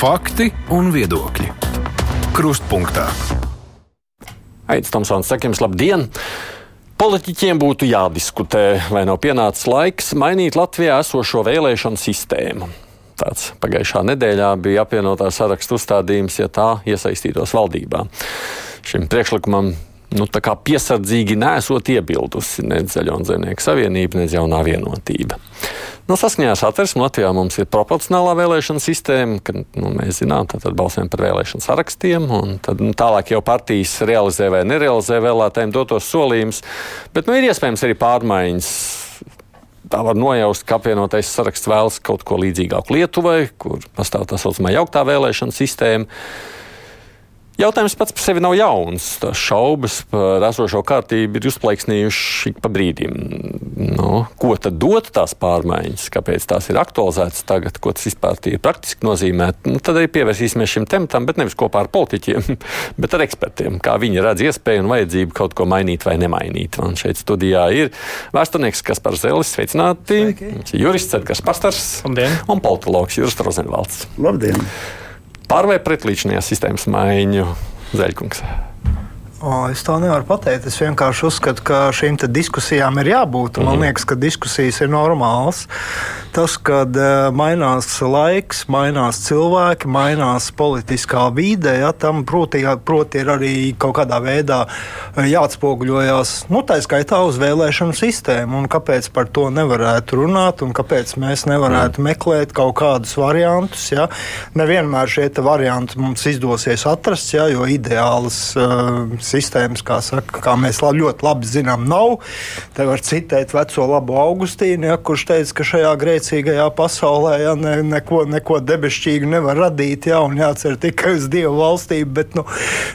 Fakti un viedokļi. Krustpunktā. Aizsmeļamies, Tomsons, sakiem, labdien! Politiķiem būtu jādiskutē, vai nav pienācis laiks mainīt Latvijā esošo vēlēšanu sistēmu. Tāds pagājušā nedēļā bija apvienotā sarakstu uzstādījums, ja tā iesaistītos valdībā. Šim priekšlikumam nu, piesardzīgi nesot iebildusi ne Zaļo un Zemnieku savienība, ne Jaunā vienotība. Nu, saskaņā ar satversmi Latvijā mums ir proporcionālā vēlēšana sistēma, kad nu, mēs zinām, tad balsojam par vēlēšanu sarakstiem, un tad, nu, tālāk jau partijas realizē vai nerealizē vēlētājiem dotos solījumus. Bet nu, ir iespējams arī pārmaiņas. Tā var nojaust, ka apvienotais saraksts vēlas kaut ko līdzīgāku Lietuvai, kur pastāv tā saucamā jauktā vēlēšana sistēma. Jautājums pats par sevi nav jauns. Tās šaubas par esošo kārtību ir uzplaiksnījušas pa brīdim. Nu, ko tad dot tās pārmaiņas, kāpēc tās ir aktualizētas tagad, ko tas vispār ir praktiski nozīmē? Nu, tad arī pievērsīsimies šim tematam, bet nevis kopā ar politiķiem, bet ar ekspertiem, kā viņi redz iespēju un vajadzību kaut ko mainīt vai nemainīt. Un šeit studijā ir vēsturnieks Kaspars Zelis, sveicināti, Sveiki. jurists Edgars Pastars Labdien. un politologs Juris Rozenvalds. Labdien! Pār vai pret līdzinājās sistēmas maiņu Zaļkungs? O, es to nevaru pateikt. Es vienkārši uzskatu, ka šīm diskusijām ir jābūt. Man mm. liekas, ka diskusijas ir normālas. Tas, kad uh, mainās laiks, mainās cilvēki, mainās politiskā vide, ja, tam proti, proti ir arī kaut kādā veidā e, jāatspoguļojas, nu, tā skaitā uz vēlēšanu sistēmu. Un kāpēc par to nevarētu runāt un kāpēc mēs nevarētu mm. meklēt kaut kādus variantus. Ja. Nevienmēr šie varianti mums izdosies atrast, ja, jo ideālas uh, sistēmas, kā, saka, kā mēs ļoti labi zinām, nav. Te var citēt veco labu Augustīnu, ja, kurš teica, ka šajā grēcīgajā pasaulē ja, ne, neko, neko debesšķīgu nevar radīt, ja, un jācer tikai uz Dievu valstību. Bet nu,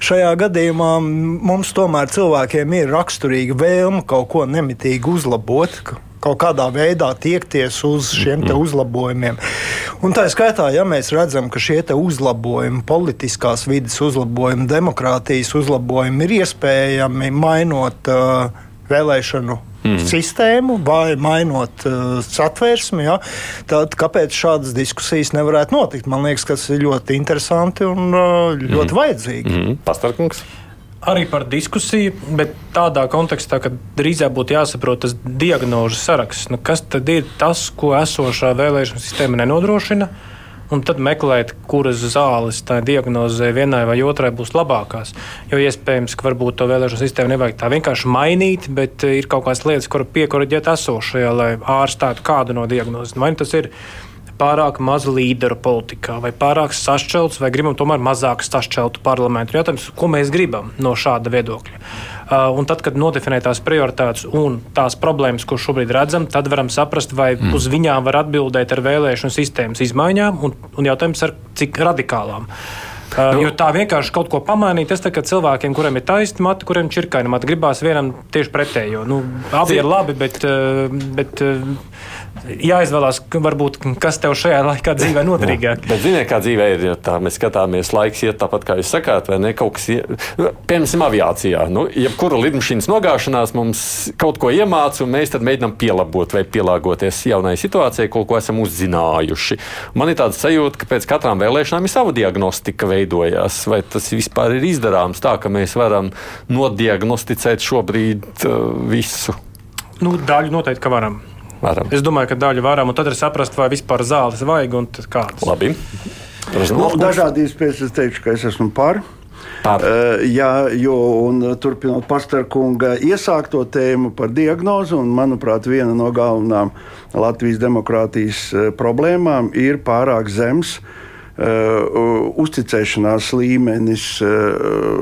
šajā gadījumā mums tomēr cilvēkiem ir raksturīga vēlme kaut ko nemitīgi uzlabot kaut kādā veidā tiekties uz šiem uzlabojumiem. Un tā skaitā, ja mēs redzam, ka šie uzlabojumi, politiskās vidas uzlabojumi, demokrātijas uzlabojumi ir iespējami mainot uh, vēlēšanu mm. sistēmu vai mainot uh, satversmi, ja, tad kāpēc šādas diskusijas nevarētu notikt? Man liekas, tas ir ļoti interesanti un uh, ļoti mm. vajadzīgi. Mm. Pastarkungs arī par diskusiju, bet tādā kontekstā, ka drīzāk būtu jāsaprot tas diagnožu saraksts. Nu, kas tad ir tas, ko esošā vēlēšana sistēma nenodrošina? Un tad meklēt, kuras zāles tā diagnozē vienai vai otrai būs labākās. Jo iespējams, ka varbūt to vēlēšanu sistēmu nevajag tā vienkārši mainīt, bet ir kaut kādas lietas, kur piekoriģēt esošajā, lai ārstātu kādu no diagnozēm. Vai tas ir pārāk maz līderu politikā, vai pārāk sašķelts, vai gribam tomēr mazāk sašķeltu parlamentu. Jautājums, ko mēs gribam no šāda viedokļa? Uh, un tad, kad nodefinē tās prioritātes un tās problēmas, ko šobrīd redzam, tad varam saprast, vai mm. uz viņām var atbildēt ar vēlēšanu sistēmas izmaiņām, un, un jautājums ar cik radikālām. Uh, nu, jo tā vienkārši kaut ko pamainīt, tas tā kā cilvēkiem, kuriem ir taisni mati, kuriem ir čirkaini mati, gribās vienam tieši pretējo. Nu, abi ir labi, bet, uh, bet jāizvēlās, varbūt, kas tev šajā laikā dzīvē noderīgāk. Bet, ziniet, kā dzīvē ir, ja tā mēs skatāmies, laiks iet tāpat, kā jūs sakāt, vai ne? Kaut kas, nu, piemēram, aviācijā. Nu, jebkura lidmašīnas nogāšanās mums kaut ko iemāca, un mēs tad mēģinām pielabot vai pielāgoties jaunai situācijai, ko, ko esam uzzinājuši. Man ir tāds sajūta, ka pēc katrām vēlēšanām ir sava diagnostika veidojās. Vai tas vispār ir izdarāms tā, ka mēs varam nodiagnosticēt šobrīd uh, visu? Nu, daļu noteikti, ka varam. Varam. Es domāju, ka daļu varam, un tad ir saprast, vai vispār zāles vajag un kādas. Labi. Nu, dažādi iespējas es teikšu, ka es esmu par. Par. Uh, jā, jo, un turpinot pastarkunga iesākto tēmu par diagnozi, un manuprāt, viena no galvenām Latvijas demokrātijas uh, problēmām ir pārāk zems uh, uzticēšanās līmenis uh,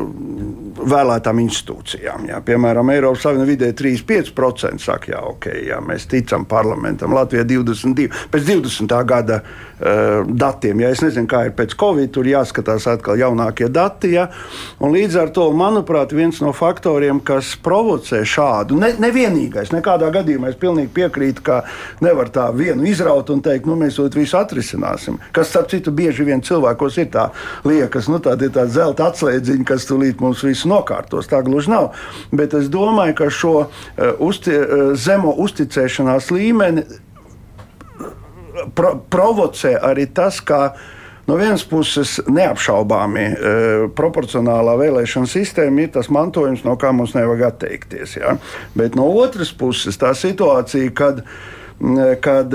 vēlētām institūcijām. Jā. Piemēram, Eiropas Savienībā vidē 3,5% saka, jā, ok, jā, mēs ticam parlamentam. Latvijā 22. Pēc 20. gada uh, datiem, ja es nezinu, kā ir pēc Covid, tur jāskatās atkal jaunākie dati. Ja. Un līdz ar to, manuprāt, viens no faktoriem, kas provocē šādu, ne, nevienīgais, nekādā gadījumā es pilnīgi piekrītu, ka nevar tā vienu izraut un teikt, nu, mēs to visu atrisināsim. Kas, starp citu, bieži vien cilvēkos ir tā liekas, nu, tāda tā zelta atslēdziņa, kas tulīt mums visu nokārtos. Tā gluži nav. Bet es domāju, ka šo uh, uzti, uh, zemo uzticēšanās līmeni pro provocē arī tas, ka No vienas puses, neapšaubāmi proporcionālā vēlēšana sistēma ir tas mantojums, no kā mums nevajag atteikties. Ja? Bet no otras puses, tā situācija, kad kad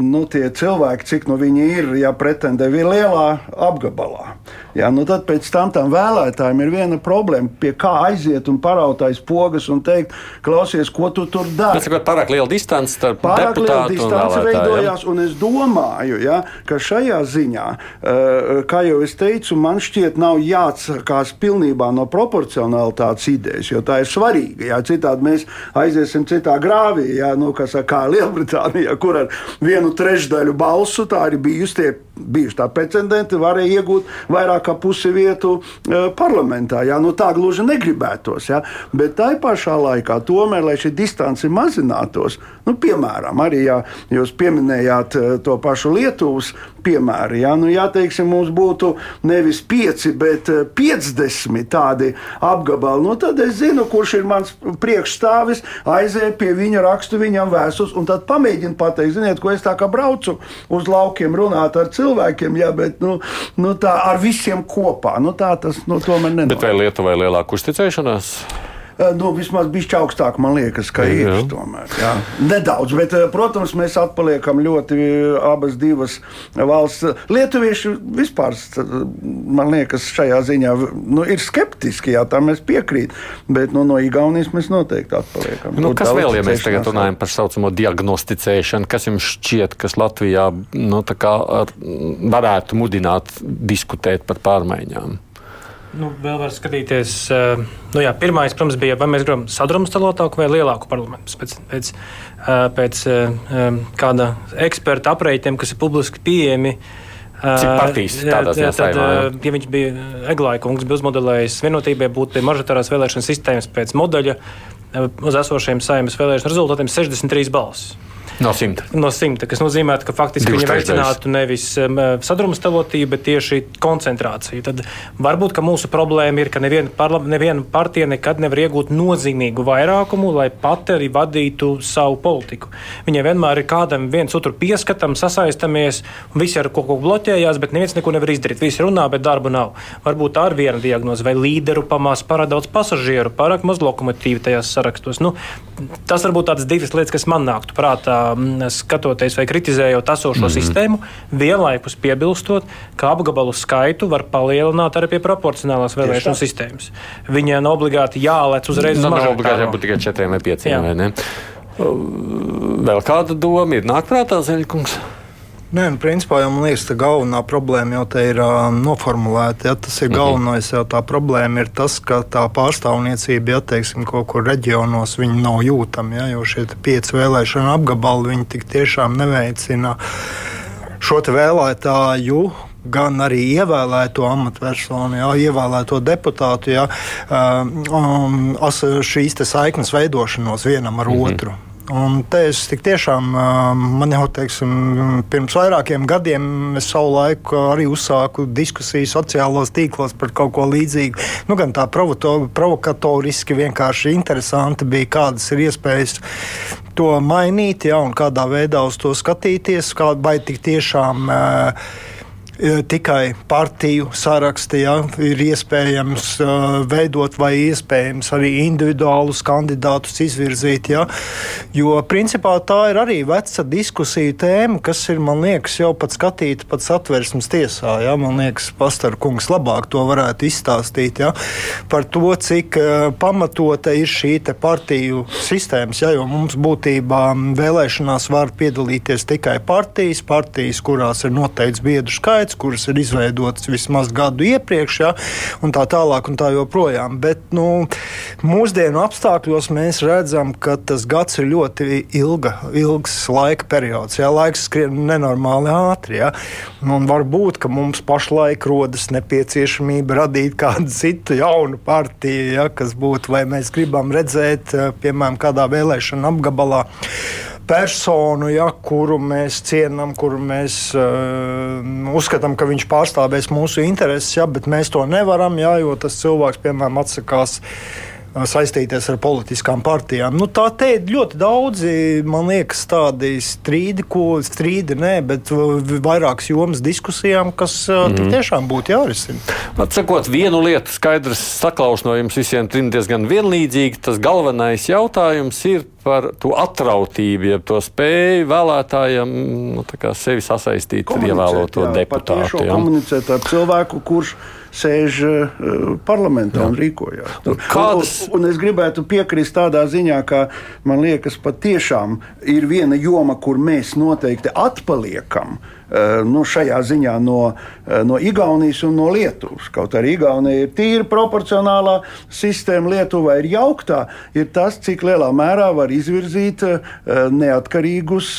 nu, tie cilvēki, cik nu viņi ir, ja pretendē ir lielā apgabalā. Ja, nu tad pēc tam tam vēlētājiem ir viena problēma, pie kā aiziet un parautais pogas un teikt, klausies, ko tu tur dari. Tas ir pārāk liela distance starp pārāk liela distance un veidojās, un es domāju, ja, ka šajā ziņā, eh, kā jau es teicu, man šķiet nav jāatsakās pilnībā no proporcionalitātes idejas, jo tā ir svarīga. Ja, citādi mēs aiziesim citā grāvī, ja, nu, saka, kā Lielbritānijā, kur ar vienu trešdaļu balsu tā ir bijusi tie bijuši tā precedenti, varēja iegūt vairāk kā pusi vietu uh, parlamentā. Jā, nu, tā gluži negribētos. Jā, bet tā pašā laikā, tomēr, lai šī distance mazinātos, nu, piemēram, arī ja jūs pieminējāt uh, to pašu Lietuvas piemēru, ja, nu, ja teiksim, mums būtu nevis 5, bet 50 eh, tādi apgabali, nu, tad es zinu, kurš ir mans priekšstāvis, aizēju pie viņa, rakstu viņam vēstus, un tad pamēģinu pateikt, ziniet, ko es tā kā braucu uz laukiem runāt ar cilvēkiem, jā, bet nu, nu, tā ar visiem kopā. Nu, tā tas nu, tomēr nenotiek. Bet vai Lietuvai ir lielāka uzticēšanās? Eh, nu, vismaz bišķi augstāk, man liekas, ka jā. ir. Tomēr, jā. Nedaudz, bet, eh, protams, mēs atpaliekam ļoti eh, abas divas valsts. Lietuvieši vispār, man liekas, šajā ziņā nu, ir skeptiski, jā, tā mēs piekrītam. Bet nu, no Igaunijas mēs noteikti atpaliekam. Nu, kas vēl, ja mēs tagad runājam par saucamo diagnosticēšanu, kas jums šķiet, kas Latvijā nu, ar, varētu mudināt diskutēt par pārmaiņām? Nu, vēl var skatīties, uh, nu jā, pirmais, protams, bija, vai mēs gribam sadrumstalotāku vai lielāku parlamentu. Pēc, pēc, uh, pēc uh, kāda eksperta aprēķiniem, kas ir publiski pieejami. Cik partijas ziņā strādā? Ja viņš bija Eglāja kungs, bija uzmodelējis vienotībai būt pie mažoritārās vēlēšana sistēmas pēc modeļa uz esošiem saimnes vēlēšanu rezultātiem 63 balsis. No simta. No simta, kas nozīmē, ka faktiski viņi veicinātu nevis um, sadrumstalotību, bet tieši koncentrāciju. Tad varbūt mūsu problēma ir, ka neviena, parla, neviena partija nekad nevar iegūt nozīmīgu vairākumu, lai pati arī vadītu savu politiku. Viņai vienmēr ir kādam viens otru pieskatam, sasaistamies, un visi ar kaut ko bloķējās, bet neviens neko nevar izdarīt. Visi runā, bet darba nav. Varbūt tā ir viena diagnoze, vai līderu pamās pārāk daudz pasažieru, pārāk maz lokomotīvu tajās sarakstos. Nu, tas varbūt tādas divas lietas, kas man nāktu prātā skatoties vai kritizējot esošo mm -hmm. sistēmu, vienlaikus piebilstot, ka apgabalu skaitu var palielināt arī pie proporcionālās vēlēšanu sistēmas. Viņai nav obligāti jālec uzreiz uz mažāku. Nav obligāti jābūt tikai četriem vai pieciem, vai ne? Vēl kāda doma ir nākprātā, Zeļkungs? Nē, nu, principā jau man liekas, ka galvenā problēma jau te ir uh, noformulēta. Ja, tas ir mhm. galvenais, jau tā problēma ir tas, ka tā pārstāvniecība, ja teiksim, kaut kur reģionos, nav jūtama. Ja, jo šie pieci vēlēšana apgabali viņi tik tiešām neveicina šo vēlētāju gan arī ievēlēto amatpersonu, jā, ievēlēto deputātu, jā, um, šīs saiknes veidošanos vienam ar mm -hmm. otru. Un te es tik tiešām, man jau teiksim, pirms vairākiem gadiem es savu laiku arī uzsāku diskusiju sociālos tīklos par kaut ko līdzīgu. Nu, gan tā provokatoriski, vienkārši interesanti bija, kādas ir iespējas to mainīt, ja, un kādā veidā uz to skatīties, kā, vai tik tiešām. Uh, tikai partiju saraksti, ja, ir iespējams uh, veidot vai iespējams arī individuālus kandidātus izvirzīt. Ja, jo principā tā ir arī veca diskusija tēma, kas ir, man liekas, jau pat skatīta pat satversmes tiesā. Ja, man liekas, Pastarkungs labāk to varētu izstāstīt ja, par to, cik uh, pamatota ir šī partiju sistēmas. Ja, jo mums būtībā vēlēšanās var piedalīties tikai partijas, partijas, kurās ir noteikts biedru skaits lietas, kuras ir izveidotas vismaz gadu iepriekš, ja, un tā tālāk, un tā joprojām. Bet nu, mūsdienu apstākļos mēs redzam, ka tas gads ir ļoti ilga, ilgs laika periods. Ja, laiks skrien nenormāli ātri. Ja, un varbūt, ka mums pašlaik rodas nepieciešamība radīt kādu citu jaunu partiju, ja, kas būtu, vai mēs gribam redzēt, piemēram, kādā vēlēšana apgabalā personu, ja, kuru mēs cienām, kuru mēs uh, uzskatām, ka viņš pārstāvēs mūsu intereses, ja, bet mēs to nevaram, ja, jo tas cilvēks, piemēram, atsakās saistīties ar politiskām partijām. Nu, tā te ir ļoti daudzi, man liekas, tādi strīdi, ko strīdi nē, bet vairākas jomas diskusijām, kas mm -hmm. tiešām būtu jārisina. Atsakot, vienu lietu skaidrs saklaus no jums visiem trim diezgan vienlīdzīgi. Tas galvenais jautājums ir par to atrautību, jeb to spēju vēlētājiem nu, sevi sasaistīt ar ievēloto deputātu. Komunicēt ar cilvēku, kurš sēž uh, parlamentā Jā. un rīkojās. Nu, Kādas... un, un es gribētu piekrist tādā ziņā, ka man liekas, patiešām ir viena joma, kur mēs noteikti atpaliekam. Uh, nu, šajā ziņā no, uh, no Igaunijas un no Lietuvas. Kaut arī Igaunija ir tīra proporcionālā sistēma, Lietuva ir jauktā, ir tas, cik lielā mērā var izvirzīt uh, neatkarīgus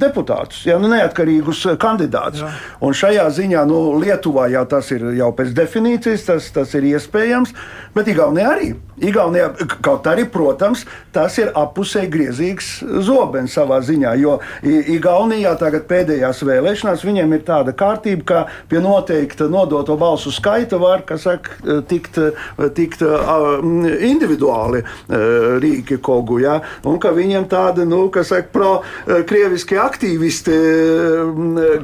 deputātus, ja, nu, neatkarīgus kandidātus. Jā. Un šajā ziņā nu, Lietuvā jau tas ir jau pēc definīcijas, tas, tas ir iespējams, bet Igaunijā arī. Igaunijā, kaut arī, protams, tas ir apusēji griezīgs zobens savā ziņā, jo Igaunijā tagad pēdējās vēlēšanās viņiem ir tāda kārtība, ka pie noteikta nodoto balsu skaita var, saka, tikt, tikt individuāli rīki kogu, ja? un ka viņiem tāda, nu, kas saka, pro-krieviski aktīvisti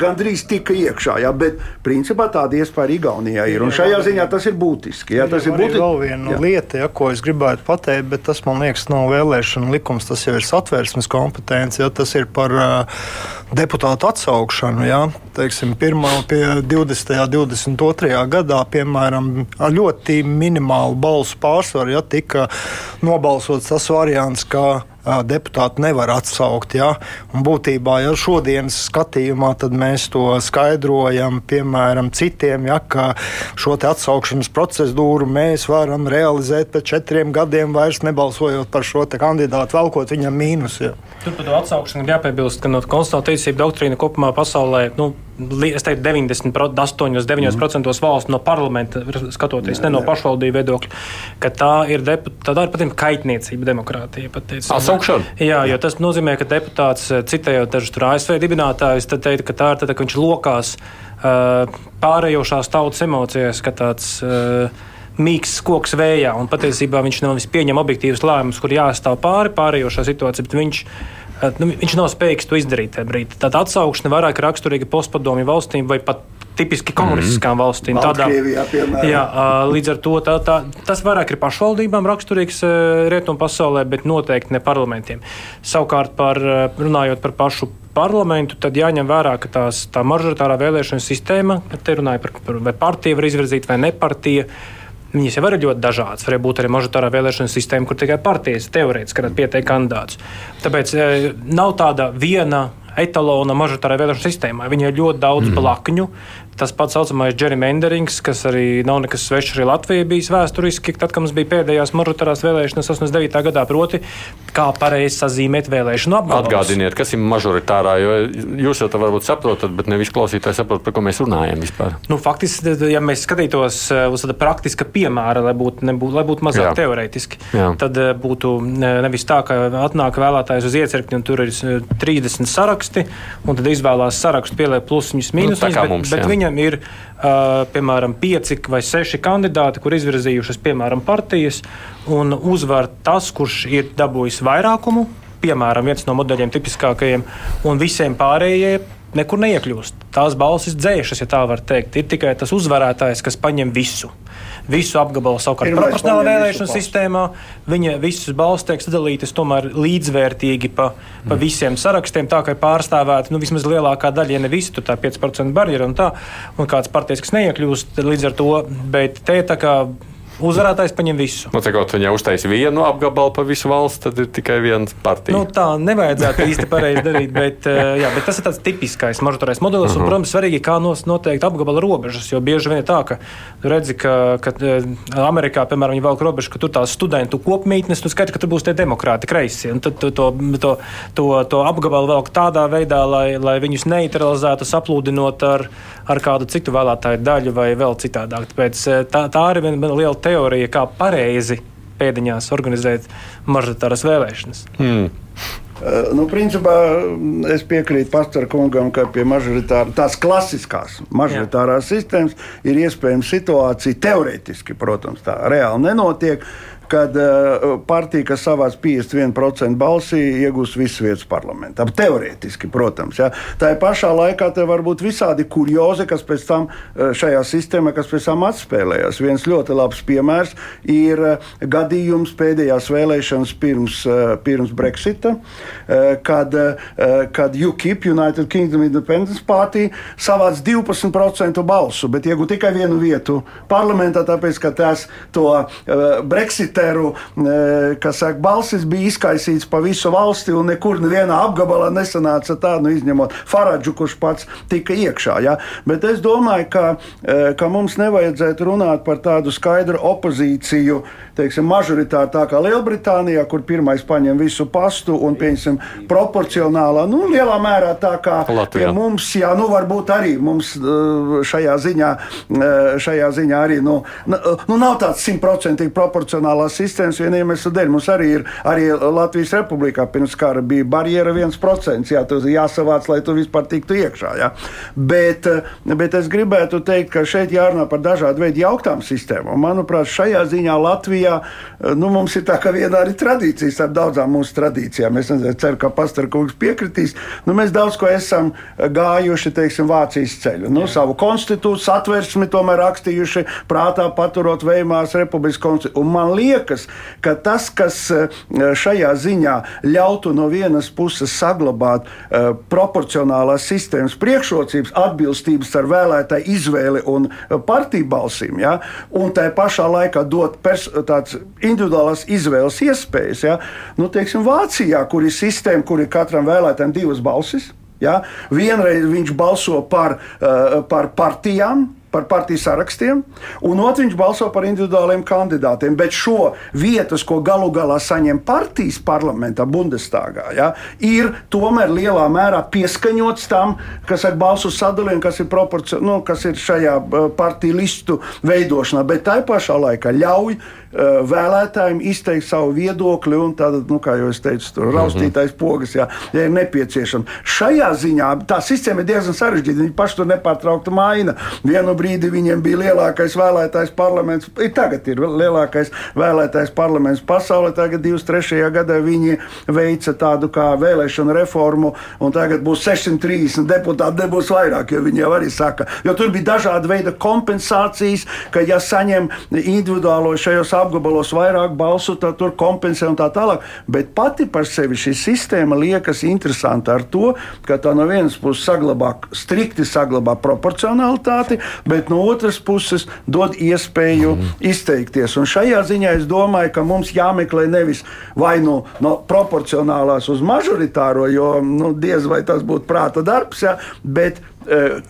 gandrīz tika iekšā, ja? bet principā tāda iespēja Igaunijā ir, un šajā ziņā tas ir būtiski. Ja? Tas ir būtiski. Vēl viena lieta, ja, ko es gribētu pateikt, bet tas man liekas, nav vēlēšana likums, tas jau ir satvērsmes kompetence. Ja, tas ir par uh, deputātu atsaukšanu. Ja, teiksim, pirmā, pie 20. un 22. gadā, piemēram, ar ļoti minimālu balsu pārsvaru, ja tika nobalsots tas variants, ka deputāti nevar atsaukt. Ja? Un būtībā jau šodienas skatījumā mēs to skaidrojam, piemēram, citiem, ja, ka šo atsaukšanas procedūru mēs varam realizēt pēc četriem gadiem, vairs nebalsojot par šo kandidātu, velkot viņam mīnus. Ja. Tur par to atsaukšanu jāpiebilst, ka no konstitucionāla tiesība doktrīna kopumā pasaulē. Nu, es teiktu, 98, 9% mm. valstu no parlamenta, skatoties jā, ne no pašvaldību viedokļa, ka tā ir, depu, tā ir patiešām kaitniecība demokrātijai. Atsaukšana? Jā, jo tas nozīmē, ka deputāts, citējot dažus ASV dibinātājus, tad teikt, ka tā ir tad, ka viņš lokās uh, pārējošās tautas emocijas, ka tāds. Uh, mīksts koks vējā, un patiesībā viņš nevis pieņem objektīvus lēmumus, kur jāstāv pāri pārējošā situācija, bet viņš nu, viņš nav spējīgs to izdarīt tajā brīdī. Tāda atsaukšana vairāk raksturīga postpadomju valstīm vai pat tipiski komunistiskām mm. valstīm. Tādā, jā, līdz ar to tā, tā, tas vairāk ir pašvaldībām raksturīgs rietumu pasaulē, bet noteikti ne parlamentiem. Savukārt, par, runājot par pašu parlamentu, tad jāņem vērā, ka tās, tā mažoritārā vēlēšana sistēma, te runāja par, par vai partija var izvirzīt vai nepartija. Viņas jau ir ļoti dažādas. Var būt arī mažotārā vēlēšana sistēma, kur tikai partijas teorētiski varētu pieteikt kandidātus. Tāpēc e, nav tāda viena etalona mažotārai vēlēšanu sistēmai. Viņai ir ļoti daudz mm. blakņu. Tas pats saucamais gerrymanderings, kas arī nav nekas svešs arī Latvijai bijis vēsturiski, tad, kad mums bija pēdējās mažotārās vēlēšanas 89. gadā, proti, kā pareizi sazīmēt vēlēšanu apgabalus. Atgādiniet, kas ir mažoritārā, jo jūs jau tā varbūt saprotat, bet ne visi klausītāji saprot, par ko mēs runājam vispār. Nu, faktiski, ja mēs skatītos eh, uz tāda praktiska piemēra, lai būtu, nebūtu, lai būtu mazāk Jā. teorētiski, Jā. tad eh, būtu nevis tā, ka atnāk vēlētājs uz iecirkni un tur ir 30 eh, saraksti, un tad izvēlās sarakstu, pieliek plusiņus, mīnusiņus, nu, bet, mums, bet viņam ir uh, piemēram pieci vai seši kandidāti, kur izvirzījušas piemēram partijas, un uzvar tas, kurš ir dabūjis vairākumu. Piemēram, viens no modeļiem tipiskākajiem, un visiem pārējiem nekur neiekļūst. Tās balsis dzēšas, ja tā var teikt. Ir tikai tas uzvarētājs, kas paņem visu. Visu apgabalu savukārt proporcionālā vēlēšanu sistēmā. Viņa visas balss tiek sadalītas tomēr līdzvērtīgi pa, pa mm. visiem sarakstiem, tā ka ir pārstāvēta nu, vismaz lielākā daļa, ja ne visi, tur tā 5% barjera un tā, un kāds partijas, kas neiekļūst līdz ar to, bet te tā kā Uzvarētājs paņem visu. Nu, Cikot viņa uztaisīja vienu apgabalu pa visu valsts, tad ir tikai viena partija. Nu, tā nevajadzētu īsti pareizi darīt, bet, eh, jā, bet tas ir tāds tipiskais mažotorais modelis. Uh -huh. Un, mhm. protams, svarīgi, kā noteikt apgabala robežas. Jo bieži vien ir tā, ka redzi, ka, ka eh, Amerikā, piemēram, viņi velk robežu, ka tur tās studentu kopmītnes, tu skaidrs, ka tur būs tie demokrāti kreisie. Tad to, to, to, to, to apgabalu velk tādā veidā, lai, lai viņus neutralizētu, saplūdinot ar, ar kādu citu vēlētāju daļu vai vēl citādāk. Tāpēc eh, tā, tā ir viena liela teorija, kā pareizi pēdiņās organizēt mažoritāras vēlēšanas. Hmm. Uh, nu, principā es piekrītu Pastāra kungam, ka pie mažoritārās, tās klasiskās mažoritārās sistēmas ir iespējama situācija, teorētiski, protams, tā reāli nenotiek, kad uh, partija, kas savāc 51% balsī, iegūs visas vietas parlamentā. Teorētiski, protams. Ja. Tā ir pašā laikā te var būt visādi kuriozi, kas pēc tam uh, šajā sistēmā, kas pēc tam atspēlējās. Viens ļoti labs piemērs ir uh, gadījums pēdējās vēlēšanas pirms, pirms Brexita, kad, kad UKIP, United Kingdom Independence Party, savāc 12% balsu, bet iegūta tikai vienu vietu parlamentā, tāpēc, ka tās to uh, Brexiteru, uh, kas saka, balsis bija izkaisīts pa visu valsti un nekur nevienā apgabalā nesanāca tā, nu izņemot Faradžu, kurš pats tika iekšā. Ja? Bet es domāju, ka, uh, ka mums nevajadzētu runāt par tādu skaidru opozīciju, teiksim, mažoritāru tā kā Lielbritānijā, kur pirmais paņem visu pastu un, pieņemsim, proporcionālā, nu, lielā mērā tā kā Latvijā. mums, jā, nu, varbūt arī mums šajā ziņā šajā ziņā arī nu, nu, nav tāds simtprocentīgi proporcionālās sistēmas viena iemesla dēļ. Mums arī ir arī Latvijas republikā pirms kara bija barjera 1%. Jā, tas ir jāsavāc, lai tu vispār tiktu iekšā. Jā. Bet, eh, bet es gribētu teikt, ka šeit jārunā par dažādu veidu jauktām sistēmām. Manuprāt, šajā ziņā Latvijā eh, nu, mums ir tā kā viena arī tradīcija starp daudzām mūsu tradīcijām. Es nezinu, ceru, ka Pastarkungs piekritīs. Nu, mēs daudz ko esam gājuši, teiksim, Vācijas ceļu. Nu, savu konstitūciju, atversmi tomēr rakstījuši prātā paturot Veimāras republikas konstitūciju. Un man liekas, ka tas, kas eh, šajā ziņā ļautu no vienas puses saglabāt uh, proporcionālās sistēmas priekšrocības, atbilstības ar vēlētāju izvēli un eh, partiju balsīm, ja, un tā pašā laikā dot tādas individuālās izvēles iespējas. Ja, nu, teiksim, Vācijā, kur ir sistēma, kur ir katram vēlētājam divas balsis. Ja? Vienreiz viņš balso par, uh, par partijām, par partiju sarakstiem, un otrs viņš balso par individuāliem kandidātiem. Bet šo vietas, ko galu galā saņem partijas parlamentā, Bundestagā, ja, ir tomēr lielā mērā pieskaņots tam, kas ir balsu sadalījums, kas ir, nu, kas ir šajā uh, partiju listu veidošanā. Bet tā pašā laikā ļauj vēlētājiem izteikt savu viedokli, un tāda, nu, kā jau es teicu, tur raustītais pogas, ja, ja ir nepieciešams. Šajā ziņā tā sistēma ir diezgan sarežģīta. Viņi paši tur nepārtraukti maina. Vienu brīdi viņiem bija lielākais vēlētājs parlaments. Ir tagad ir lielākais vēlētājs parlaments pasaulē. Tagad 23. gadā viņi veica tādu kā vēlēšanu reformu, un tagad būs 630 deputāti, nebūs vairāk, jo viņi jau arī saka, jo tur bija dažādi veidi kompensācijas, ka ja saņem individuālo šajos apgabalos vairāk balsu, tad tur kompensē un tā tālāk. Bet pati par sevi šī sistēma liekas interesanta ar to, ka tā no vienas puses saglabā, strikti saglabā proporcionalitāti, bet no otras puses dod iespēju mm. izteikties. Un šajā ziņā es domāju, ka mums jāmeklē nevis vai nu no proporcionālās uz mažoritāro, jo nu, diez vai tas būtu prāta darbs, ja, bet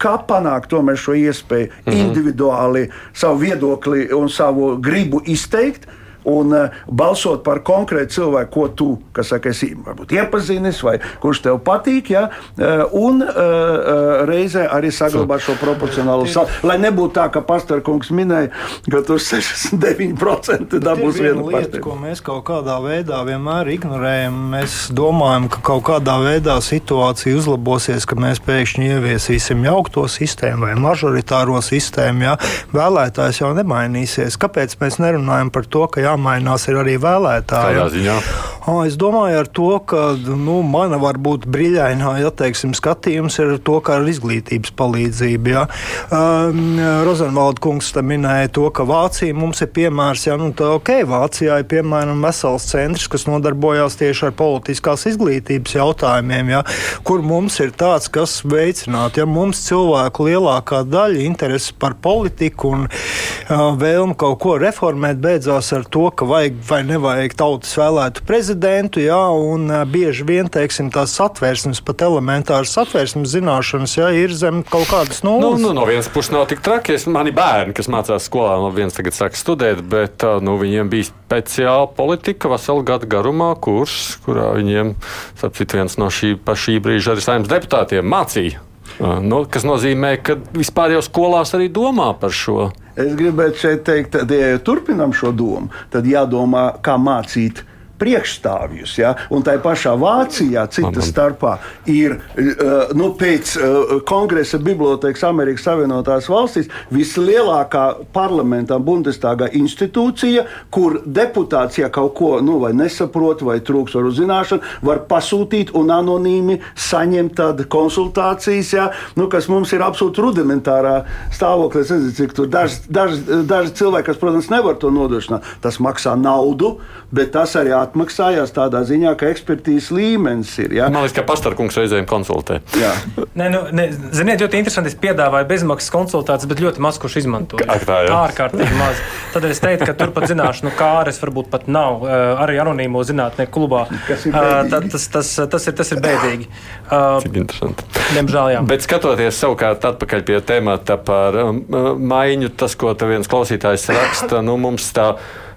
kā panākt šo iespēju mm -hmm. individuāli savu viedokli un savu gribu izteikt, un uh, balsot par konkrētu cilvēku, ko tu, kas saka, esi varbūt iepazinis vai kurš tev patīk, ja, uh, un uh, reizē arī saglabāt šo proporcionālo savu. Lai nebūtu tā, ka pastarkungs minēja, ka tur 69% dabūs viena lieta, ko mēs kaut kādā veidā vienmēr ignorējam. Mēs domājam, ka kaut kādā veidā situācija uzlabosies, ka mēs pēkšņi ieviesīsim jaukto sistēmu vai mažoritāro sistēmu. Ja? Vēlētājs jau nemainīsies. Kāpēc mēs nerunājam par to, ka jāmainās arī vēlētājiem. Es domāju, ar to, ka nu, mana varbūt brīļainā ja, teiksim, skatījums ir to, kā ar izglītības palīdzību. Ja. Um, Rozenvalda kungs minēja to, ka Vācija mums ir piemērs. Ja, nu, tā, okay, Vācijā ir piemēram vesels centrs, kas nodarbojās tieši ar politiskās izglītības jautājumiem, ja, kur mums ir tāds, kas veicinātu ja, mums cilvēku lielākā daļa interesi par politiku un uh, vēlmu kaut ko reformēt beidzās ar to, ka vajag vai nevajag tautas vēlētu prezidentu, jā, un bieži vien, teiksim, tās satvērsmes, pat elementāras satvērsmes zināšanas, jā, ir zem kaut kādas nulles. Nu, nu, no vienas puses nav tik traki, es mani bērni, kas mācās skolā, no viens tagad sāk studēt, bet nu, viņiem bija speciāla politika veselu gadu garumā, kurs, kurā viņiem, sapcīt, viens no šī pašī brīža arī saimnes deputātiem mācīja. Nu, kas nozīmē, ka vispār jau skolās arī domā par šo. Es gribētu šeit teikt, ka, ja turpinām šo domu, tad jādomā, kā mācīt priekšstāvjus. Ja? Un tā pašā Vācijā, citas starpā, ir uh, nu, pēc uh, kongresa bibliotekas Amerikas Savienotās valstīs vislielākā parlamentā Bundestāgā institūcija, kur deputāts, ja kaut ko nu, nesaprot vai trūks ar uzzināšanu, var pasūtīt un anonīmi saņemt tādu konsultācijas, ja? nu, kas mums ir absolūti rudimentārā stāvoklī. Es nezinu, cik tur daži daž, daž cilvēki, kas, protams, nevar to nodrošināt, tas maksā naudu, bet tas arī atmaksājās tādā ziņā, ka ekspertīzes līmenis ir. Ja? Man liekas, ka pastarkungs reizēm konsultē. Jā. Nē, nu, ne, ziniet, ļoti interesanti. Es piedāvāju bezmaksas konsultācijas, bet ļoti maz kurš izmanto. Tā ir ārkārtīgi maz. Tad es teiktu, ka turpat zināšanu kāres varbūt pat nav arī anonīmo zinātnieku klubā. Uh, tas, tas, tas, ir, tas ir bēdīgi. Cik interesanti. Diemžēl, jā. Bet skatoties savukārt atpakaļ pie temata par maiņu, tas, ko te viens klausītājs raksta, nu mums tā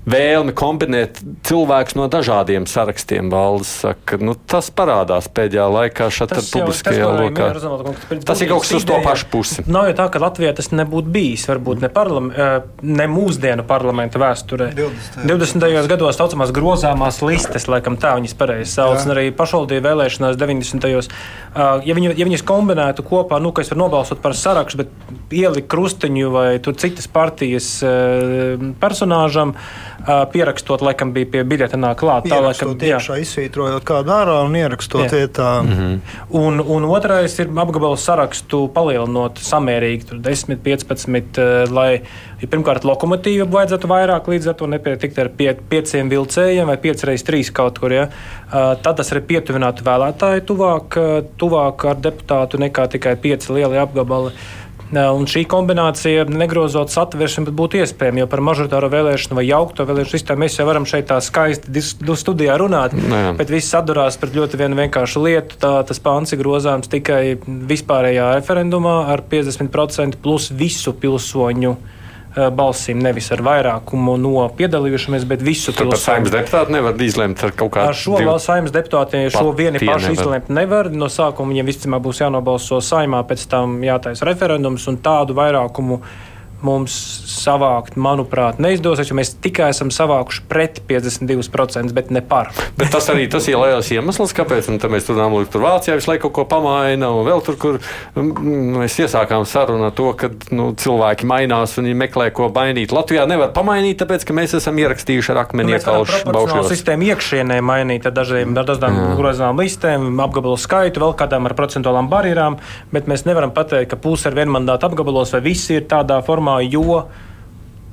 vēlme kombinēt cilvēkus no dažādiem sarakstiem. Valdes saka, nu, tas parādās pēdējā laikā šeit publiskajā lokā. Tas ir kaut kas uz to pašu pusi. Nav jau tā, ka Latvijā tas nebūtu bijis. Varbūt ne, parlam, eh, ne mūsdienu parlamenta vēsturē. 20. 20. gados saucamās grozāmās listes, laikam tā viņas pareizi sauc, un arī pašvaldību vēlēšanās 90. Eh, ja, viņi, ja viņas kombinētu kopā, nu, ka es varu nobalsot par sarakstu, bet ielikt krustiņu vai citas partijas eh, personāžam, pierakstot, laikam bija pie biļeta nāk klāt. Tā laikam tiešā izsvītrojot kādu ārā un ierakstot jā. vietā. Mm -hmm. un, un otrais ir apgabalu sarakstu palielinot samērīgi, tur 10, 15, lai ja pirmkārt lokomotīvu vajadzētu vairāk, līdz ar to nepietikt ar pie, pieciem vilcējiem vai 5 reizes 3 kaut kur. Ja? Tad tas arī pietuvinātu vēlētāju tuvāk, tuvāk ar deputātu nekā tikai 5 lieli apgabali. Un šī kombinācija, negrozot satversmi, būtu iespējama. Jo par mažoritāro vēlēšanu vai jaukto vēlēšanu sistēmu mēs jau varam šeit tā skaisti studijā runāt. Nē. Bet viss atdurās pret ļoti vienu vienkāršu lietu. Tā, tas pāns ir grozāms tikai vispārējā referendumā ar 50% plus visu pilsoņu balsīm, nevis ar vairākumu no piedalījušamies, bet visu to. Saimnes deputāti nevar izlemt ar kaut kādu. Ar šo divu... saimnes deputātiem šo vieni paši nevar. izlemt nevar. No sākuma viņiem visticamāk būs jānobalso saimā, pēc tam jātaisa referendums un tādu vairākumu mums savākt, manuprāt, neizdosies, jo mēs tikai esam savākuši pret 52%, bet ne par. Bet tas arī tas ir liels iemesls, kāpēc mēs runājam, ka tur Vācijā visu laiku kaut ko pamaina, un vēl tur, kur mm, mēs iesākām sarunu ar to, ka nu, cilvēki mainās un viņi meklē, ko mainīt. Latvijā nevar pamainīt, tāpēc, ka mēs esam ierakstījuši ar akmeni iekaušu baušos. Sistēmu iekšienē mainīt ar dažiem, ar dažādām grozām listēm, apgabalu skaitu, vēl kādām ar procentuālām barjerām, bet mēs nevaram pateikt, ka puse ar vienmandātu apgabalos vai visi ir tādā formā referendumā, jo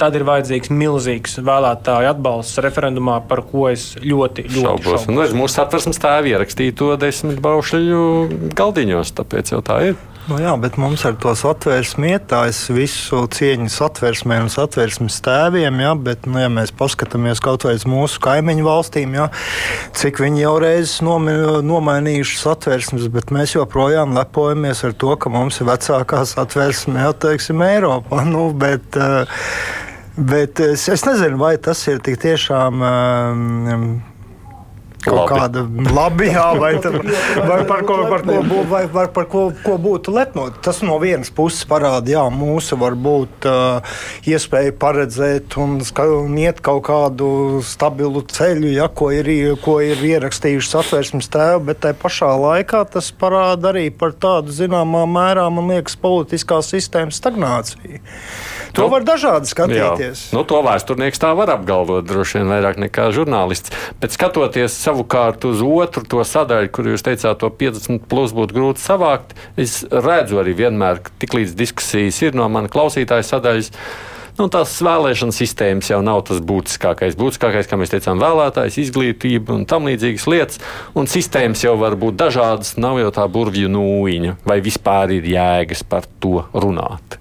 tad ir vajadzīgs milzīgs vēlētāju atbalsts referendumā, par ko es ļoti, ļoti šaubos. šaubos. Nu, mūsu satversmes tēvi ierakstīja to desmit baušļu galdiņos, tāpēc jau tā ir. Nu jā, bet mums ar to satversmi ietājs visu cieņu satversmē un satversmes tēviem, jā, bet, nu, ja mēs paskatāmies kaut vai uz mūsu kaimiņu valstīm, jā, cik viņi jau reizes nomainījuši satversmes, bet mēs joprojām lepojamies ar to, ka mums ir vecākā satversme, jā, teiksim, Eiropā. Nu, bet, bet es, es nezinu, vai tas ir tik tiešām. Um, Kaut labi. kāda labi, jā, vai, tad, vai par, ko, par, ko, bū, vai, vai par ko, ko būtu lepnot. Tas no vienas puses parāda, jā, mūsu varbūt uh, iespēja paredzēt un, un iet kaut kādu stabilu ceļu, ja, ko, ir, ko ir ierakstījuši satversmes tēvi, bet tajā pašā laikā tas parāda arī par tādu zināmā mērā, man liekas, politiskās sistēmas stagnāciju. To nu, var dažādi skatīties. Jā. Nu, to vēsturnieks tā var apgalvot droši vien vairāk nekā žurnālists. Bet skatoties savukārt uz otru to sadaļu, kur jūs teicāt, to 50 plus būtu grūti savākt, es redzu arī vienmēr, tik līdz diskusijas ir no mana klausītāja sadaļas. Nu, tās vēlēšana sistēmas jau nav tas būtiskākais. Būtiskākais, kā mēs teicām, vēlētājs, izglītība un tam līdzīgas lietas. Un sistēmas jau var būt dažādas, nav jau tā burvju nūjiņa, vai vispār ir jēgas par to runāt.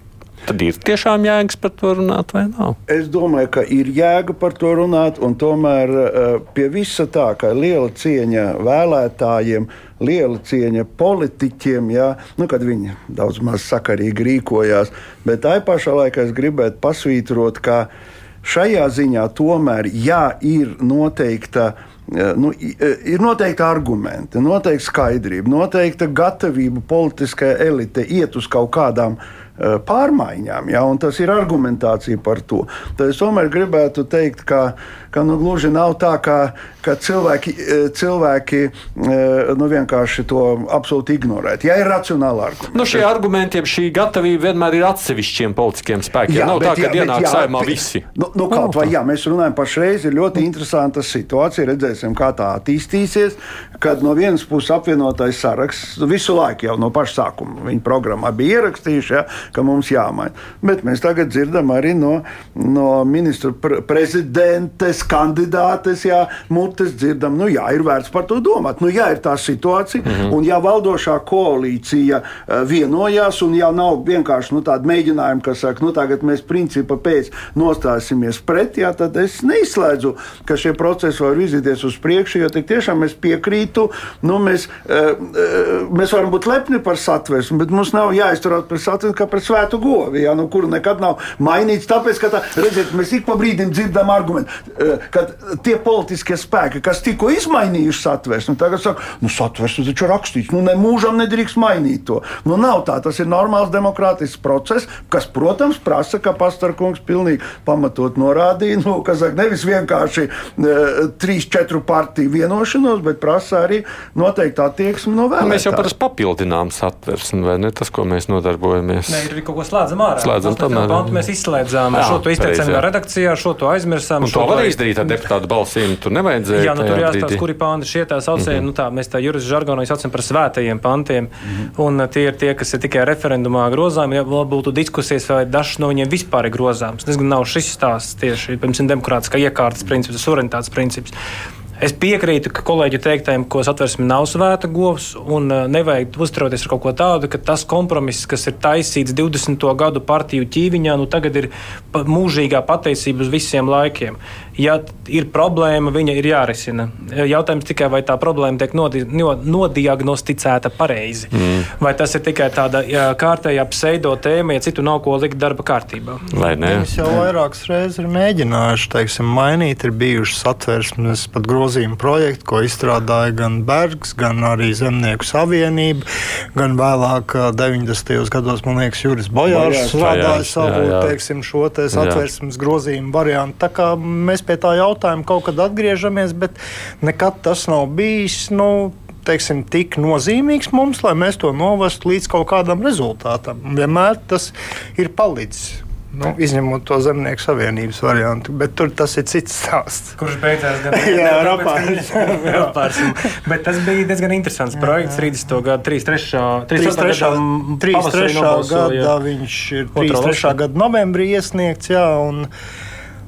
Tad ir tiešām jēgas par to runāt, vai nav? Es domāju, ka ir jēga par to runāt, un tomēr eh, pie visa tā, ka liela cieņa vēlētājiem, liela cieņa politiķiem, jā, nu, kad viņi daudz maz sakarīgi rīkojās, bet tai pašā laikā es gribētu pasvītrot, ka šajā ziņā tomēr jā, ir noteikta eh, nu, eh, ir noteikti argumenti, noteikti skaidrība, noteikta gatavība politiskajai elite iet uz kaut kādām pārmaiņām, ja, tas ir argumentācija par to. Tad es tomēr gribētu teikt, ka, ka nu, gluži nav tā, ka, ka cilvēki, cilvēki nu, vienkārši to absolūti ignorēt. Ja ir racionāli argumenti. Nu, šie argumenti, šī gatavība vienmēr ir atsevišķiem politiskiem spēkiem. Jā, nav bet, tā, ka jā, ienāk jā, saimā visi. Nu, nu, kaut vai jā, mēs runājam pašreiz, ir ļoti interesanta situācija. Redzēsim, kā tā attīstīsies. Kad no vienas puses apvienotais saraksts visu laiku jau no paša sākuma viņa programmā bija ierakstījuši, ja, ka mums jāmaina. Bet mēs tagad dzirdam arī no, no ministra pre prezidentes kandidātes, jā, mutes dzirdam, nu jā, ir vērts par to domāt. Nu, jā, ir tā situācija, mm -hmm. un ja valdošā koalīcija eh, vienojās, un jau nav vienkārši nu, tāda mēģinājuma, kas saka, nu tagad mēs principa pēc nostāsimies pret, jā, tad es neizslēdzu, ka šie procesi var virzīties uz priekšu, jo tik tiešām es piekrītu, nu, mēs, uh, uh, mēs varam būt lepni par satversmi, bet mums nav jāizturās pret satversmi kā pret svētu govi, jā, nu, kuru nekad nav mainīts. Tāpēc, ka tā, redziet, mēs ik pa brīdim dzirdam argumentu, uh, ka tie politiskie spēki, kas tikko izmainījuši satversmi, tagad saka, nu, satversmi taču rakstīts, nu, ne mūžam nedrīkst mainīt to. Nu, nav tā, tas ir normāls demokrātisks process, kas, protams, prasa, ka Pastarkungs pilnīgi pamatot norādīja, nu, ka saka, nevis vienkārši e, trīs, četru partiju vienošanos, bet prasa arī noteikti attieksmi no vēlētājiem. Nu, mēs jau parasti papildinām satversmi, vai ne tas, ko mēs nodarbojamies? Nē, ir kaut ko slēdzam ārā. Slēdzam tomēr. Pantu mēs izslēdzām, jā, šo to izteicām jau redakcijā, šo to aizmirsām. Un to var izdarīt ar deputātu balsīm, tur nevajadzēja. Jā, nu tur jāstāsta, kuri panti šie tā saucēja, mm -hmm. nu tā, mēs tā juristu žargonā saucam par svētajiem pantiem, mm -hmm. un tie ir tie, kas ir tikai referendumā grozāmi, ja būtu diskusijas, vai dažs no viņiem vispār ir grozāms. Gan nav šis stāsts tieši, piemēram, demokrātiskā iekārtas princips, suverenitātes princips. Es piekrītu kolēģi teiktajam, ka satversme nav svēta govs un uh, nevajag uzturēties ar kaut ko tādu, ka tas kompromiss, kas ir taisīts 20. gadu partiju ķīviņā, nu tagad ir mūžīgā pateicība uz visiem laikiem. Ja ir problēma, viņa ir jārisina. Jautājums tikai, vai tā problēma tiek nodi, nodiagnosticēta pareizi. Mm. Vai tas ir tikai tāda jā, kārtējā pseido tēma, ja citu nav ko likt darba kārtībā. Mēs jau vairākas reizes ir mēģinājuši teiksim, mainīt, ir bijušas satversmes pat grozījuma projekti, ko izstrādāja gan Bergs, gan arī Zemnieku savienība, gan vēlāk 90. gados, man liekas, Juris Bojārs strādāja savu, jā, jā. teiksim, šo te satversmes grozījumu variantu. Pie tā jautājuma kaut kad atgriežamies, bet nekad tas nav bijis. Nu, teiksim, tik nozīmīgs mums, lai mēs to novestu līdz kaut kādam rezultātam. Vienmēr tas ir palicis. Nu, izņemot to zemnieku savienības variantu, bet tur tas ir cits stāsts. Kurš beidzās gan rapārs. bet tas bija diezgan interesants jā, projekts. 30. gada, 33. 33. 33. gadā viņš ir 33. gada novembrī iesniegts. Jā, un,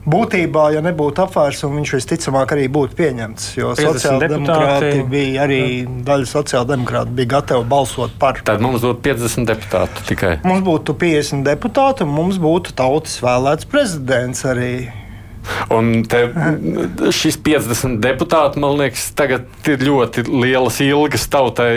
Būtībā, ja nebūtu apvērsuma, viņš visticamāk arī būtu pieņemts. Jo sociāldemokrāti bija arī daļa sociāldemokrāti bija gatavi balsot par. Tad mums būtu 50 deputāti tikai. Mums būtu 50 deputāti, un mums būtu tautas vēlēts prezidents arī. Un te, šis 50 deputāti, man liekas, tagad ir ļoti lielas ilgas tautai.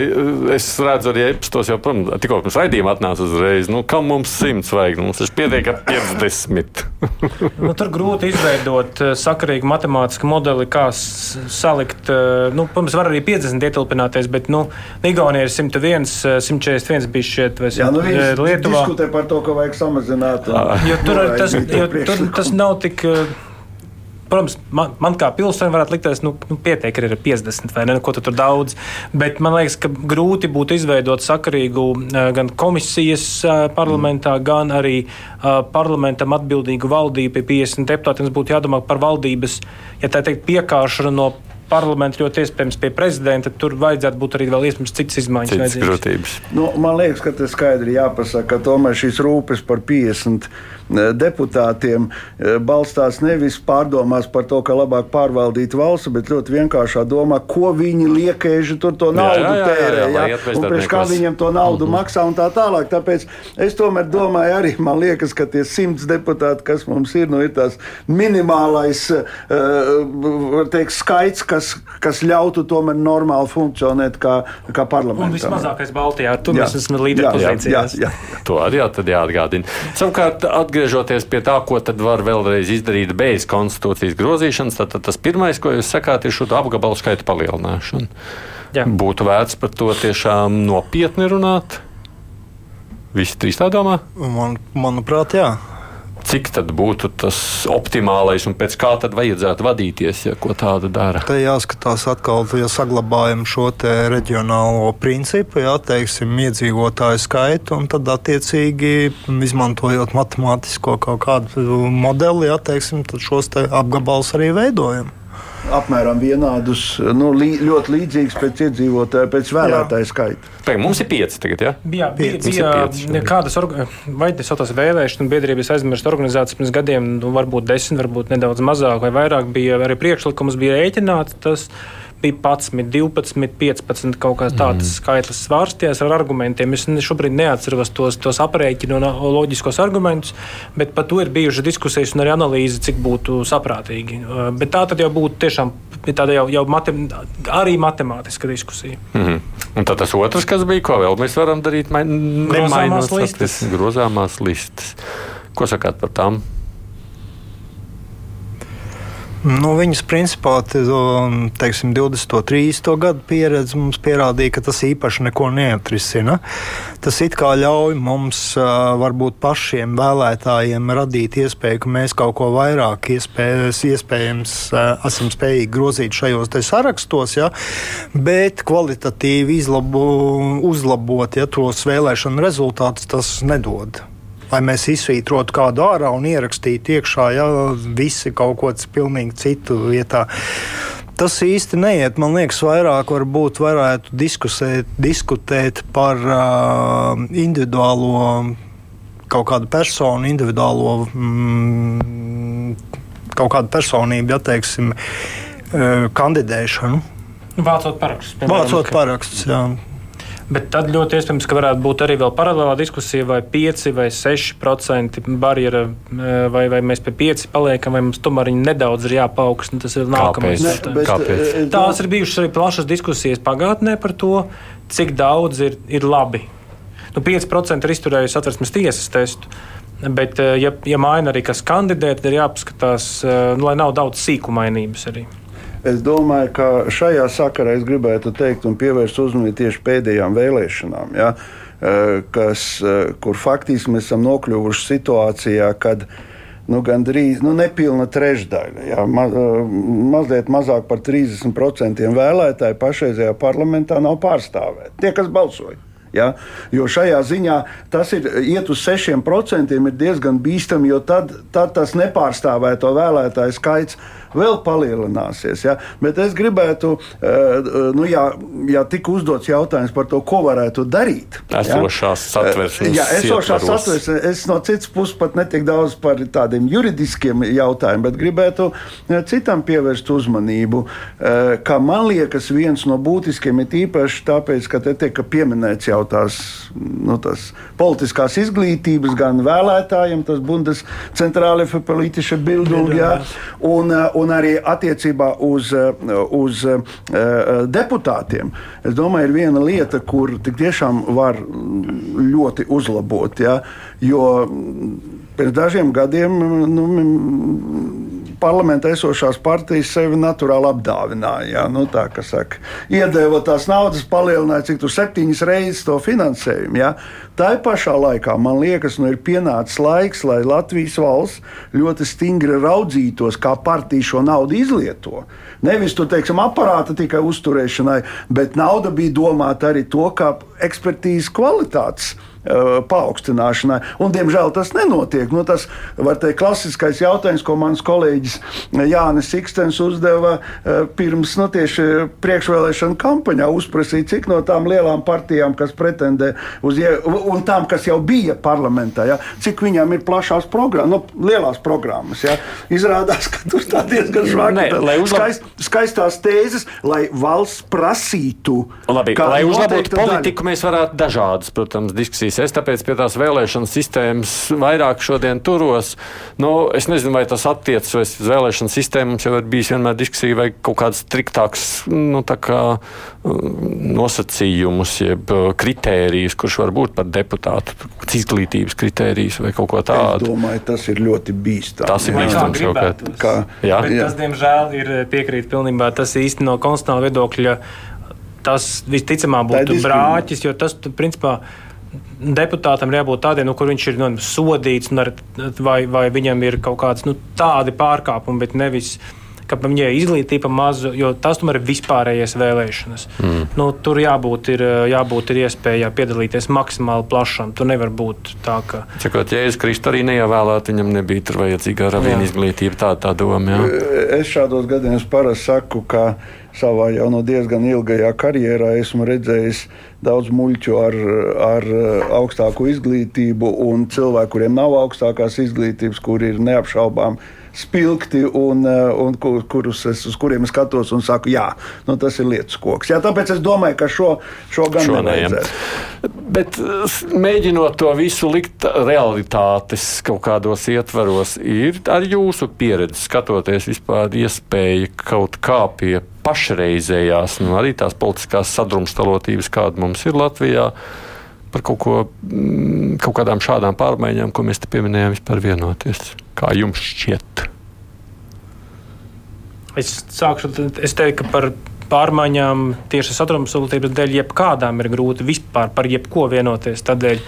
Es redzu, arī epstos jau, protams, tikko mums raidījumā atnāca uzreiz. Nu, kam mums simts vajag? Mums taču pietiek ar 50. nu, tur grūti izveidot eh, sakarīgu matemātisku modeli, kā salikt. Eh, nu, protams, var arī 50 ietilpināties, bet nu, Igaunija ir 101, 141 bija šeit, vai Jā, nu, Lietuvā. Diskutē par to, ka vajag samazināt. Un, jo tur, tas, jo, tur tas nav tik Protams, man, man kā pilsonim varētu likties, nu, nu pietiek ar 50 vai ne, ko tu tur daudz. Bet man liekas, ka grūti būtu izveidot sakarīgu gan komisijas parlamentā, mm. gan arī uh, parlamentam atbildīgu valdību pie 50 deputātiem. Būtu jādomā par valdības, ja tā teikt, piekāšanu no parlamentu, ļoti iespējams pie prezidenta. Tur vajadzētu būt arī vēl iespējams citas izmaiņas. Citas grūtības. Nu, man liekas, ka tas skaidri jāpasaka, ka tomēr šīs rūpes par 50 e, deputātiem e, balstās nevis pārdomās par to, ka labāk pārvaldīt valsts, bet ļoti vienkāršā domā, ko viņi liekēži tur to naudu jā, jā, tērē. Jā, jā, jā, un priekš kā viņiem to naudu mm -hmm. maksā un tā tālāk. Tāpēc es tomēr domāju, arī man liekas, ka tie simts deputāti, kas mums ir, nu, ir tās minimālais uh, teikt, skaits, kas, kas ļautu tomēr normāli funkcionēt kā, kā parlamentā. Un vismazākais Baltijā, tur mēs esam līderpozīcijās. Jā, jā, jā. To arī jā, jāatgādina. Savukārt, atgriežoties pie tā, ko tad var vēlreiz izdarīt bez konstitūcijas grozīšanas, tad, tad tas pirmais, ko jūs sakāt, ir šo apgabalu skaitu palielināšana. Jā. Būtu vērts par to tiešām nopietni runāt. Visi trīs tā domā? Man, manuprāt, jā cik tad būtu tas optimālais un pēc kā tad vajadzētu vadīties, ja ko tādu dara? Te jāskatās atkal, ja saglabājam šo reģionālo principu, jā, teiksim, iedzīvotāju skaitu, un tad attiecīgi izmantojot matemātisko kaut kādu modeli, jā, teiksim, tad šos te apgabalus arī veidojam apmēram vienādus, nu, lī, ļoti līdzīgus pēc iedzīvotāju, pēc vēlētāju skaita. Pēc mums ir pieci tagad, ja? Jā, bija, bija pieci, kādas saucās vēlēšanu biedrības aizmirst organizācijas pirms gadiem, nu, varbūt desmit, varbūt nedaudz mazāk vai vairāk bija arī priekšlikums, bija rēķināts. Bija 11, 12, 15 kaut kāds tāds mm. skaitlis svārsties ar argumentiem. Es šobrīd neatceros tos, tos aprēķinu un loģiskos argumentus, bet par to ir bijušas diskusijas un arī analīze, cik būtu saprātīgi. Uh, bet tā tad jau būtu tiešām tāda jau, jau matem, arī matemātiska diskusija. Mm -hmm. Un tad tas otrs, kas bija, ko vēl mēs varam darīt, grozāmās listas. Grozāmās listas. Ko sakāt par tām? Nu, viņas principā teiksim, 20. un 30. gadu pieredze mums pierādīja, ka tas īpaši neko neatrisina. Tas it kā ļauj mums varbūt pašiem vēlētājiem radīt iespēju, ka mēs kaut ko vairāk iespējas, iespējams esam spējīgi grozīt šajos sarakstos, ja? bet kvalitatīvi izlabo, uzlabot ja, tos vēlēšanu rezultātus tas nedod lai mēs izsvītrotu kādu ārā un ierakstītu iekšā, ja visi kaut ko pilnīgi citu vietā. Tas īsti neiet. Man liekas, vairāk varbūt varētu diskusēt, diskutēt par uh, individuālo kaut kādu personu, individuālo mm, kaut kādu personību, ja teiksim, uh, kandidēšanu. Vācot parakstus. Vācot parakstus, jā. Bet tad ļoti iespējams, ka varētu būt arī vēl paralēlā diskusija, vai 5 vai 6% barjera, e, vai, vai mēs pie 5 paliekam, vai mums tomēr nedaudz ir jāpaukstina. Tas ir nākamais. Kāpēc? Kāpēc? E, e, Tās ir bijušas arī plašas diskusijas pagātnē par to, cik daudz ir, ir labi. Nu, 5% ir izturējusi atversmes tiesas testu. Bet, ja, ja maina arī kas kandidē, tad ir jāpaskatās, nu, lai nav daudz sīkumainības arī. Es domāju, ka šajā sakarā es gribētu teikt un pievērst uzmanību tieši pēdējām vēlēšanām, ja, eh, kas, eh, kur faktiski mēs esam nokļuvuši situācijā, kad nu, gandrīz nu, nepilna trešdaļa, ja, ma, eh, mazliet mazāk par 30% vēlētāju pašreizējā parlamentā nav pārstāvēti. Tie, kas balsoja. Ja? Jo šajā ziņā tas ir iet uz 6%, ir diezgan bīstami, jo tad, tad tas nepārstāvēto vēlētāju skaits vēl palielināsies. Ja? Bet es gribētu, eh, nu, ja, ja tika uzdots jautājums par to, ko varētu darīt. Esošās satversmes. Jā, esošās satversmes. Es no citas puses pat netik daudz par tādiem juridiskiem jautājumiem, bet gribētu eh, citam pievērst uzmanību, eh, ka man liekas viens no būtiskiem ir īpaši tāpēc, ka te tiek pieminēts jau tās nu, politiskās izglītības, gan vēlētājiem, tas Bundescentrāle für politische Bildung, jā, un, un un arī attiecībā uz, uz uh, deputātiem. Es domāju, ir viena lieta, kur tiešām var ļoti uzlabot. Ja, jo pirms dažiem gadiem nu, parlamentā esošās partijas sevi naturāli apdāvināja. Jā, nu, tā saka, iedeva tās naudas, palielināja cik tur septiņas reizes to finansējumu. Jā. Tā pašā laikā man liekas, nu ir pienācis laiks, lai Latvijas valsts ļoti stingri raudzītos, kā partija šo naudu izlieto. Nevis tur, teiksim, aparāta tikai uzturēšanai, bet nauda bija domāta arī to, kā ekspertīzes kvalitātes paaugstināšanai. Un, diemžēl tas nenotiek. Nu, tas var teikt klasiskais jautājums, ko mans kolēģis Jānis Sikstens uzdeva uh, pirms nu, tieši priekšvēlēšana kampaņā. Uzprasīja, cik no tām lielām partijām, kas pretendē uz, un tām, kas jau bija parlamentā, ja, cik viņām ir plašās programmas, nu, lielās programmas. Ja. Izrādās, ka tur tā diezgan žvaki. Uzlab... Skaist, skaistās tēzes, lai valsts prasītu. Labi, lai uzlabotu politiku, daļa. mēs varētu dažādas, protams, diskusijas diskusijas. Es tāpēc pie tās vēlēšana sistēmas vairāk šodien turos. Nu, es nezinu, vai tas attiecas uz vēlēšanu sistēmu. Mums jau ir bijis vienmēr diskusija, vai kaut kāds striktāks nu, kā, nosacījumus, jeb kritērijus, kurš var būt par deputātu, izglītības kritērijus vai kaut ko tādu. Es domāju, tas ir ļoti bīstami. Tas ir bīstams jau kā. Jā, Bet jā. tas, diemžēl, ir piekrīt pilnībā. Tas īsti no konstitucionāla viedokļa. Tas visticamāk būtu brāķis, jo tas, principā, deputātam ir jābūt tādiem, nu, kur viņš ir nu, sodīts, ar, vai, vai viņam ir kaut kāds nu, tādi pārkāpumi, bet nevis ka viņai ir izglītība maza, jo tas tomēr ir vispārējais vēlēšanas. Mm. Nu, tur jābūt, ir, jābūt ir iespējai piedalīties maksimāli plašam. Tur nevar būt tā, ka. Cikot, ja es Kristu arī neievēlētu, viņam nebija tur vajadzīga ravīna izglītība. Tā tā doma. Jā. Es šādos gadījumos parasti saku, ka savā jau no diezgan ilgajā karjerā esmu redzējis daudz muļķu ar, ar augstāku izglītību un cilvēku, kuriem nav augstākās izglītības, kuri ir neapšaubām spilgti un, eh, un kur, kurus es, uz kuriem es skatos un saku, jā, nu, tas ir lietas koks. Jā, tāpēc es domāju, ka šo, šo gan šo nevajadzētu. Bet mēģinot to visu likt realitātes kaut kādos ietvaros, ir ar jūsu pieredzi skatoties vispār iespēja kaut kā pie pašreizējās, nu, arī tās politiskās sadrumstalotības, kāda mums ir Latvijā, par kaut, ko, mm, kaut kādām šādām pārmaiņām, ko mēs te pieminējām, vispār vienoties. Kā jums šķiet? Es sākšu, es teiktu, ka par pārmaiņām tieši sadrumstalotības dēļ jebkādām ir grūti vispār par jebko vienoties. Tādēļ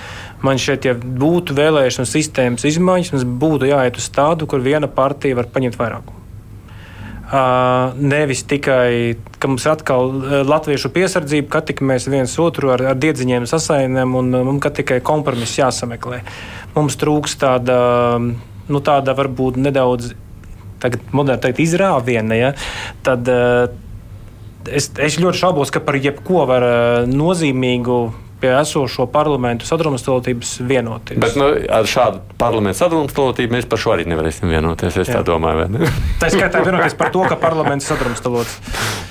man šeit, ja būtu vēlēšana sistēmas izmaiņas, mums būtu jāiet uz tādu, kur viena partija var paņemt vairākumu. Uh, nevis tikai, ka mums ir atkal latviešu piesardzība, ka tik mēs viens otru ar, ar diedziņiem sasainām un mums tikai kompromiss jāsameklē. Mums trūks tāda, nu, tāda varbūt nedaudz, teikt, izrāviena. Ja? Tad, uh, es, es ļoti šaubos, ka par jebko var nozīmīgu pie esošo parlamentu sadrumstalotības vienoties. Bet nu, ar šādu parlamentu sadrumstalotību mēs par šo arī nevarēsim vienoties. Es Jā. tā domāju. tā skaitā vienoties par to, ka parlaments sadrumstalots.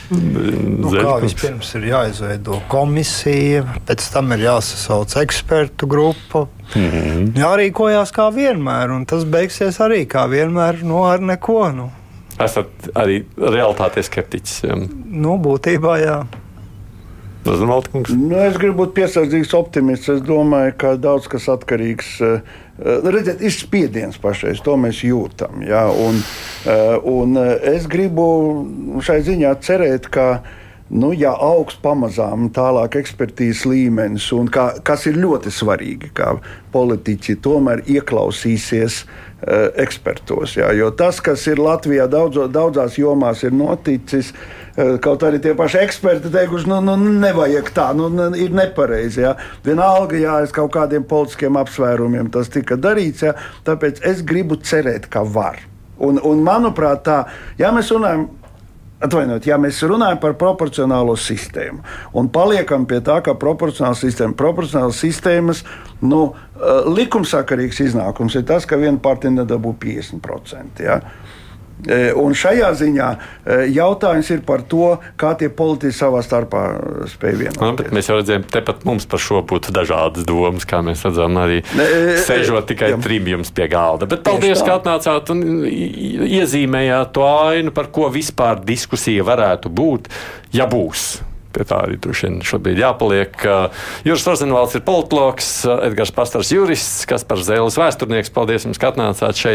Nu, kā vispirms ir jāizveido komisija, pēc tam ir jāsasauc ekspertu grupa. Mm -hmm. Jārīkojās kā vienmēr, un tas beigsies arī kā vienmēr no nu, ar neko. Nu. Esat arī realitātē skeptiķis. Nu, būtībā jā. Nu, es gribu būt piesardzīgs optimists. Es domāju, ka daudz kas atkarīgs eh, redziet, ir spiediens pašreiz, to mēs jūtam. Ja? Un, uh, un es gribu šai ziņā cerēt, ka nu, ja augs pamazām tālāk ekspertīzes līmenis, un kā, kas ir ļoti svarīgi, kā politiķi tomēr ieklausīsies uh, ekspertos. Jā, jo tas, kas ir Latvijā daudzo, daudzās jomās, ir noticis. Uh, Eh, kaut arī tie paši eksperti teikuši, nu, nu nevajag tā, nu, ir nepareizi. Ja. Vienalga, jā, aiz kaut kādiem politiskiem apsvērumiem tas tika darīts, ja, tāpēc es gribu cerēt, ka var. Un, un manuprāt, tā, ja mēs runājam Atvainojiet, ja mēs runājam par proporcionālo sistēmu un paliekam pie tā, ka proporcionāla sistēma, proporcionālas sistēmas nu, eh, likumsakarīgs iznākums ir tas, ka viena partija nedabū 50%. Ja? E, un šajā ziņā e, jautājums ir par to, kā tie politiķi savā starpā spēj vienoties. Nu, mēs jau redzējām, tepat mums par šo būtu dažādas domas, kā mēs redzam, arī ne, sēžot tikai jā. trim jums pie galda. Bet paldies, ka atnācāt un iezīmējāt to ainu, par ko vispār diskusija varētu būt, ja būs. Pie tā arī droši vien šobrīd jāpaliek. Juris Rozenvalds ir politologs, Edgars Pastars jurists, kas par Zēles vēsturnieks. Paldies jums, ka atnācāt šeit.